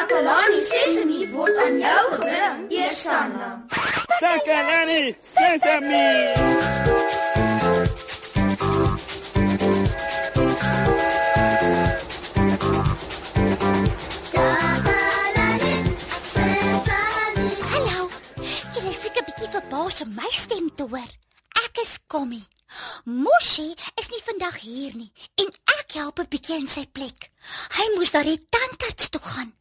Takalani Sesemi word aan jou gebring, Eersanna. Takalani Sesemi. Hallo. Jy is seker bietjie verbaas om my stem te hoor. Ek is Kommy. Moshi is nie vandag hier nie en ek help 'n bietjie in sy plek. Hy moes daar die tandarts toe gaan.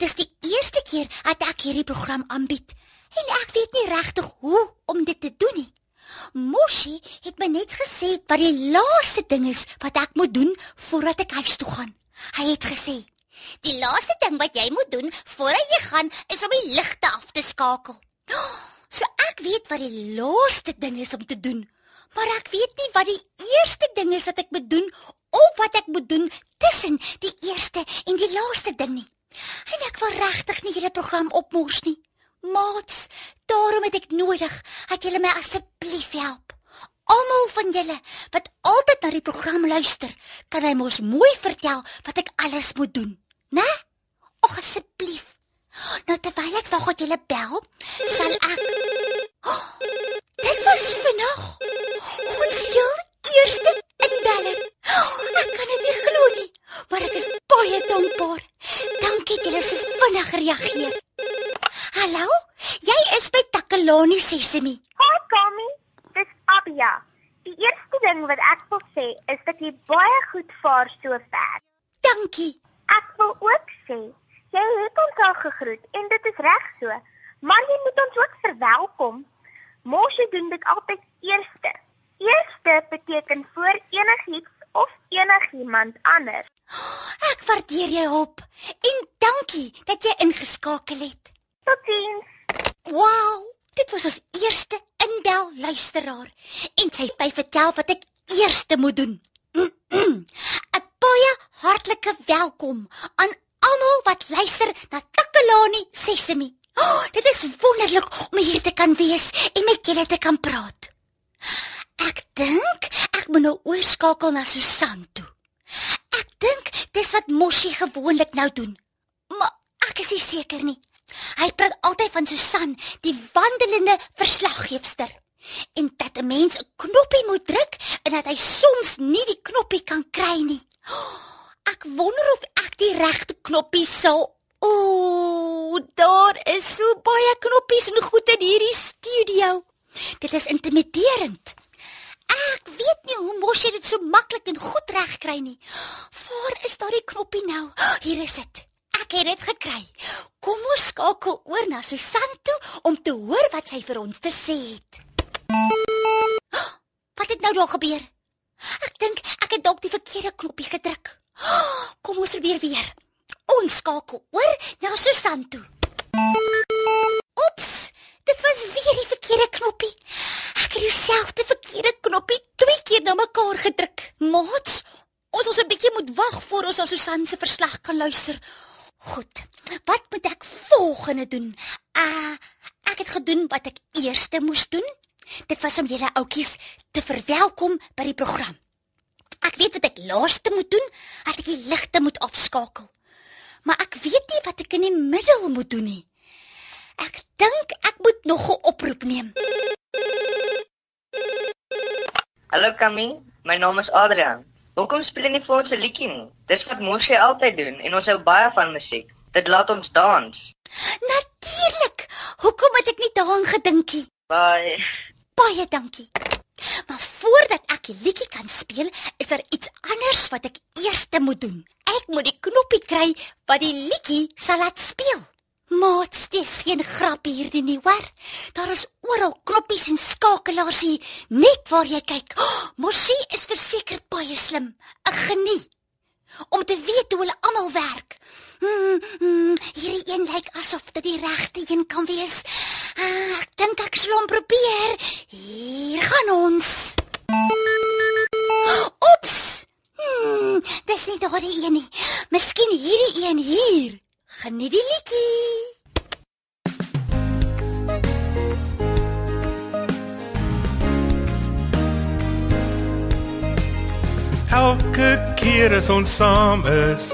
Dis die eerste keer dat ek hierdie program aanbied en ek weet nie regtig hoe om dit te doen nie. Moshi het my net gesê wat die laaste ding is wat ek moet doen voordat ek huis toe gaan. Hy het gesê: "Die laaste ding wat jy moet doen voordat jy gaan is om die ligte af te skakel." So ek weet wat die laaste ding is om te doen, maar ek weet nie wat die eerste ding is wat ek moet doen of wat ek moet doen tussen die eerste en die laaste ding nie. En ek wil regtig nie julle program opmors nie. Maats, daarom het ek nodig dat julle my asseblief help. Almal van julle wat altyd na die program luister, kan hy mos mooi vertel wat ek alles moet doen, né? Och asseblief. Nou terwyl ek wag dat julle bel, sal ek oh, Dit was vinnig. Ons heel eerste inbelling. Oh, ek kan dit nie glo nie, maar ek is baie dankbaar. Julle so vinnig reageer. Hallo? Jy is by Takalani Sesemi. Hi Tommy, dis Abia. Die eerste ding wat ek wil sê is dat jy baie goed vaar so ver. Dankie. Ek wil ook sê jy het ons al gegroet en dit is reg so. Maar jy moet ons ook verwelkom. Mosie doen dit altyd eerste. Eerste beteken voor enigiets of enigiemand anders. Ek waardeer jou hulp en dankie dat jy ingeskakel het. Totsiens. Wow, dit was ons eerste inbel luisteraar en sy het my vertel wat ek eerste moet doen. 'n Baie hartlike welkom aan almal wat luister na Takalani Sesemi. Oh, dit is wonderlik om hier te kan wees en met julle te kan praat. Ek dink ek moet nou oorskakel na Susan toe. Dink dis wat Moshi gewoonlik nou doen. Maar ek is nie seker nie. Hy praat altyd van Susan, die wandelende verslaggeefster. En dat 'n mens 'n knoppie moet druk en dat hy soms nie die knoppie kan kry nie. Ek wonder of ek die regte knoppie sal Ooh, daar is so baie knoppies en goed in hierdie studio. Dit is intimiderend. Ek weet nie hoe mos jy dit so maklik en goed regkry nie. Waar is daardie knoppie nou? Hier is dit. Ek het dit gekry. Kom ons skakel oor na Susan toe om te hoor wat sy vir ons te sê het. Wat het nou daar gebeur? Ek dink ek het dalk die verkeerde knoppie gedruk. Kom ons probeer weer. Ons skakel oor na Susan toe. Oeps, dit was weer die verkeerde knoppie. Het dieselfde verkeerde knoppie twee keer na mekaar gedruk. Maats, ons ons 'n bietjie moet wag voor ons aan Susan se verslag kan luister. Goed. Wat moet ek volgende doen? Uh, ek het gedoen wat ek eerste moes doen. Dit was om julle oudjies te verwelkom by die program. Ek weet wat ek laaste moet doen, dat ek die ligte moet afskakel. Maar ek weet nie wat ek in die middel moet doen nie. Ek dink ek moet nog 'n oproep neem. Hallo Camille, my naam is Adrian. Hoekom speel jy nie vir ons 'n liedjie nie? Dis wat Moshi altyd doen en ons hou baie van musiek. Dit laat ons dans. Natuurlik. Hoekom het ek nie daaraan gedink nie? Bye. Baie dankie. Maar voordat ek die liedjie kan speel, is daar iets anders wat ek eers moet doen. Ek moet die knoppie kry wat die liedjie sal laat speel. Maats, dis geen grap hierdie nie, hoor. Daar is oral knoppies en skakelaars hier, net waar jy kyk. Oh, Moshi is verseker baie slim, 'n genie om te weet hoe hulle almal werk. Hmm, hmm, hierdie een lyk asof dit die regte een kan wees. Ah, ek dink ek sal hom probeer. Hier gaan ons. Oeps. Hmm, dis nie daardie een nie. Miskien hierdie een hier. Geniet die liedjie. Elke keer as ons saam is,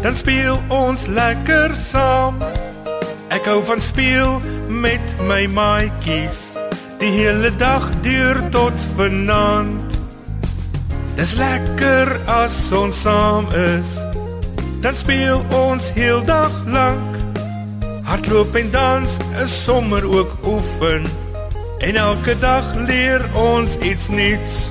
dan speel ons lekker saam. Ek hou van speel met my maatjies. Die hele dag duur tot vanaand. Dis lekker as ons saam is. Dan speel ons heel dag lank. Hardloop en dans is sommer ook oefen. En elke dag leer ons iets nuuts.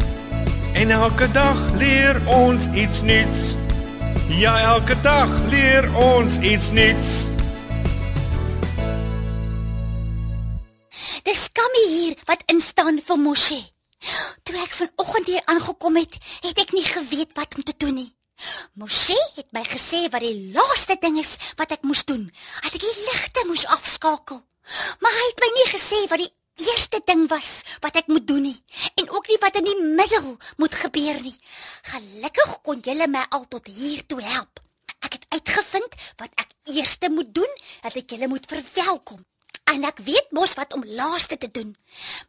En elke dag leer ons iets nuuts. Ja, elke dag leer ons iets nuuts. Dis Kammy hier wat instaan vir Moshe. Toe ek vanoggend hier aangekom het, het ek nie geweet wat om te doen nie. Moshe het my gesê wat die laaste ding is wat ek moes doen. Dat ek die ligte moes afskakel. Maar hy het my nie gesê wat die eerste ding was wat ek moet doen nie en ook nie wat in die middel moet gebeur nie. Gelukkig kon julle my al tot hier toe help. Ek het uitgevind wat ek eerste moet doen, dat ek julle moet verwelkom. En ek weet mos wat om laaste te doen.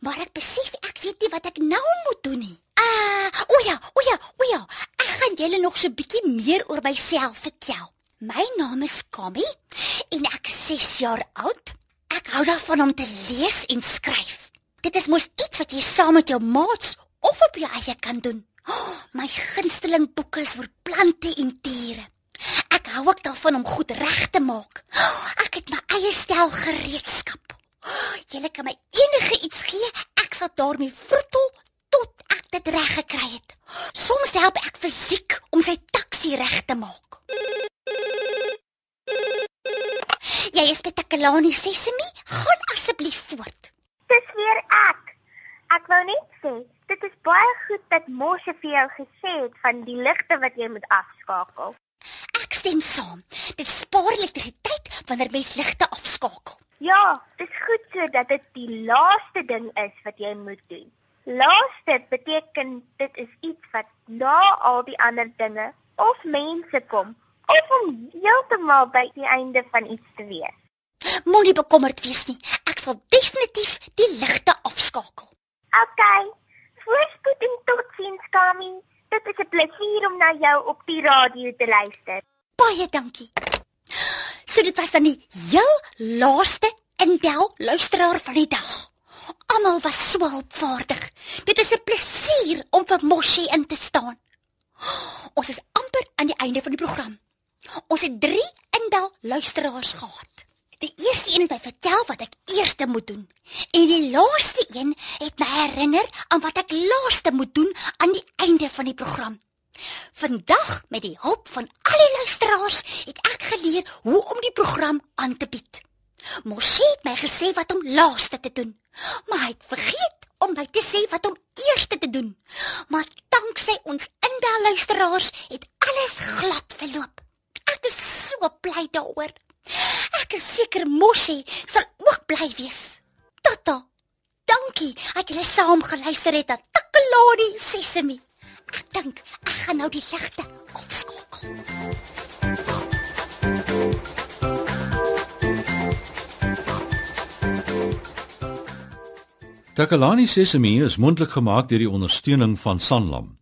Maar ek besef ek weet nie wat ek nou moet doen nie. Ah, o ja, o ja, o ja. Ek gaan julle nog so 'n bietjie meer oor myself vertel. My naam is Kammy en ek is 6 jaar oud. Ek hou daarvan om te lees en skryf. Dit is mos iets wat jy saam met jou maats of op jou eie kan doen. Oh, my gunsteling boeke is oor plante en diere. Ek hou ook daarvan om goed reg te maak. Oh, ek het my eie stel gereedskap. Oh, Julle kan my enige iets gee, ek sal daarmee vroetel tot ek dit reg gekry het. Soms help ek fisiek om sy taxi reg te maak. Jy is Petakalani Sesemi, gaan asseblief voort. Dis weer ek. Ek wou net sê, dit is baie goed dat Moshe vir jou gesê het van die ligte wat jy moet afskakel. Ek stem saam. Dit spaar elektrisiteit wanneer mens ligte afskakel. Ja, dis goed sodat dit die laaste ding is wat jy moet doen. Laaste beteken dit is iets wat na al die ander dinge of mense kom of om heeltemal by die einde van iets te wees. Moenie bekommerd wees nie. Ek sal definitief die ligte afskakel. OK. Voorspoed en totsiens, Kami. Dit is 'n plesier om na jou op die radio te luister. Baie dankie. So dit was dan die heel laaste inbel luisteraar van die dag. Almal was so opvaardig. Dit is 'n plesier om vir Moshi in te staan. Ons is amper aan die einde van die program. Ons het 3 inbel luisteraars gehad. Die eerste een het my vertel wat ek eerste moet doen en die laaste een het my herinner aan wat ek laaste moet doen aan die einde van die program. Vandag met die hulp van al die luisteraars het ek geleer hoe om die program aan te bied. Mosie het my gesê wat om laaste te doen, maar hy het vergeet om my te sê wat om eerste te doen. Maar danksy ons inbel luisteraars het alles glad verloop. Ek is so bly daaroor. Ek is seker Moshi sal ook bly wees. Tata, dankie dat julle saam geluister het na Takalani Sesemi. Ek dink ek gaan nou die ligte afskakel. Takalani Sesemi is mondelik gemaak deur die ondersteuning van Sanlam.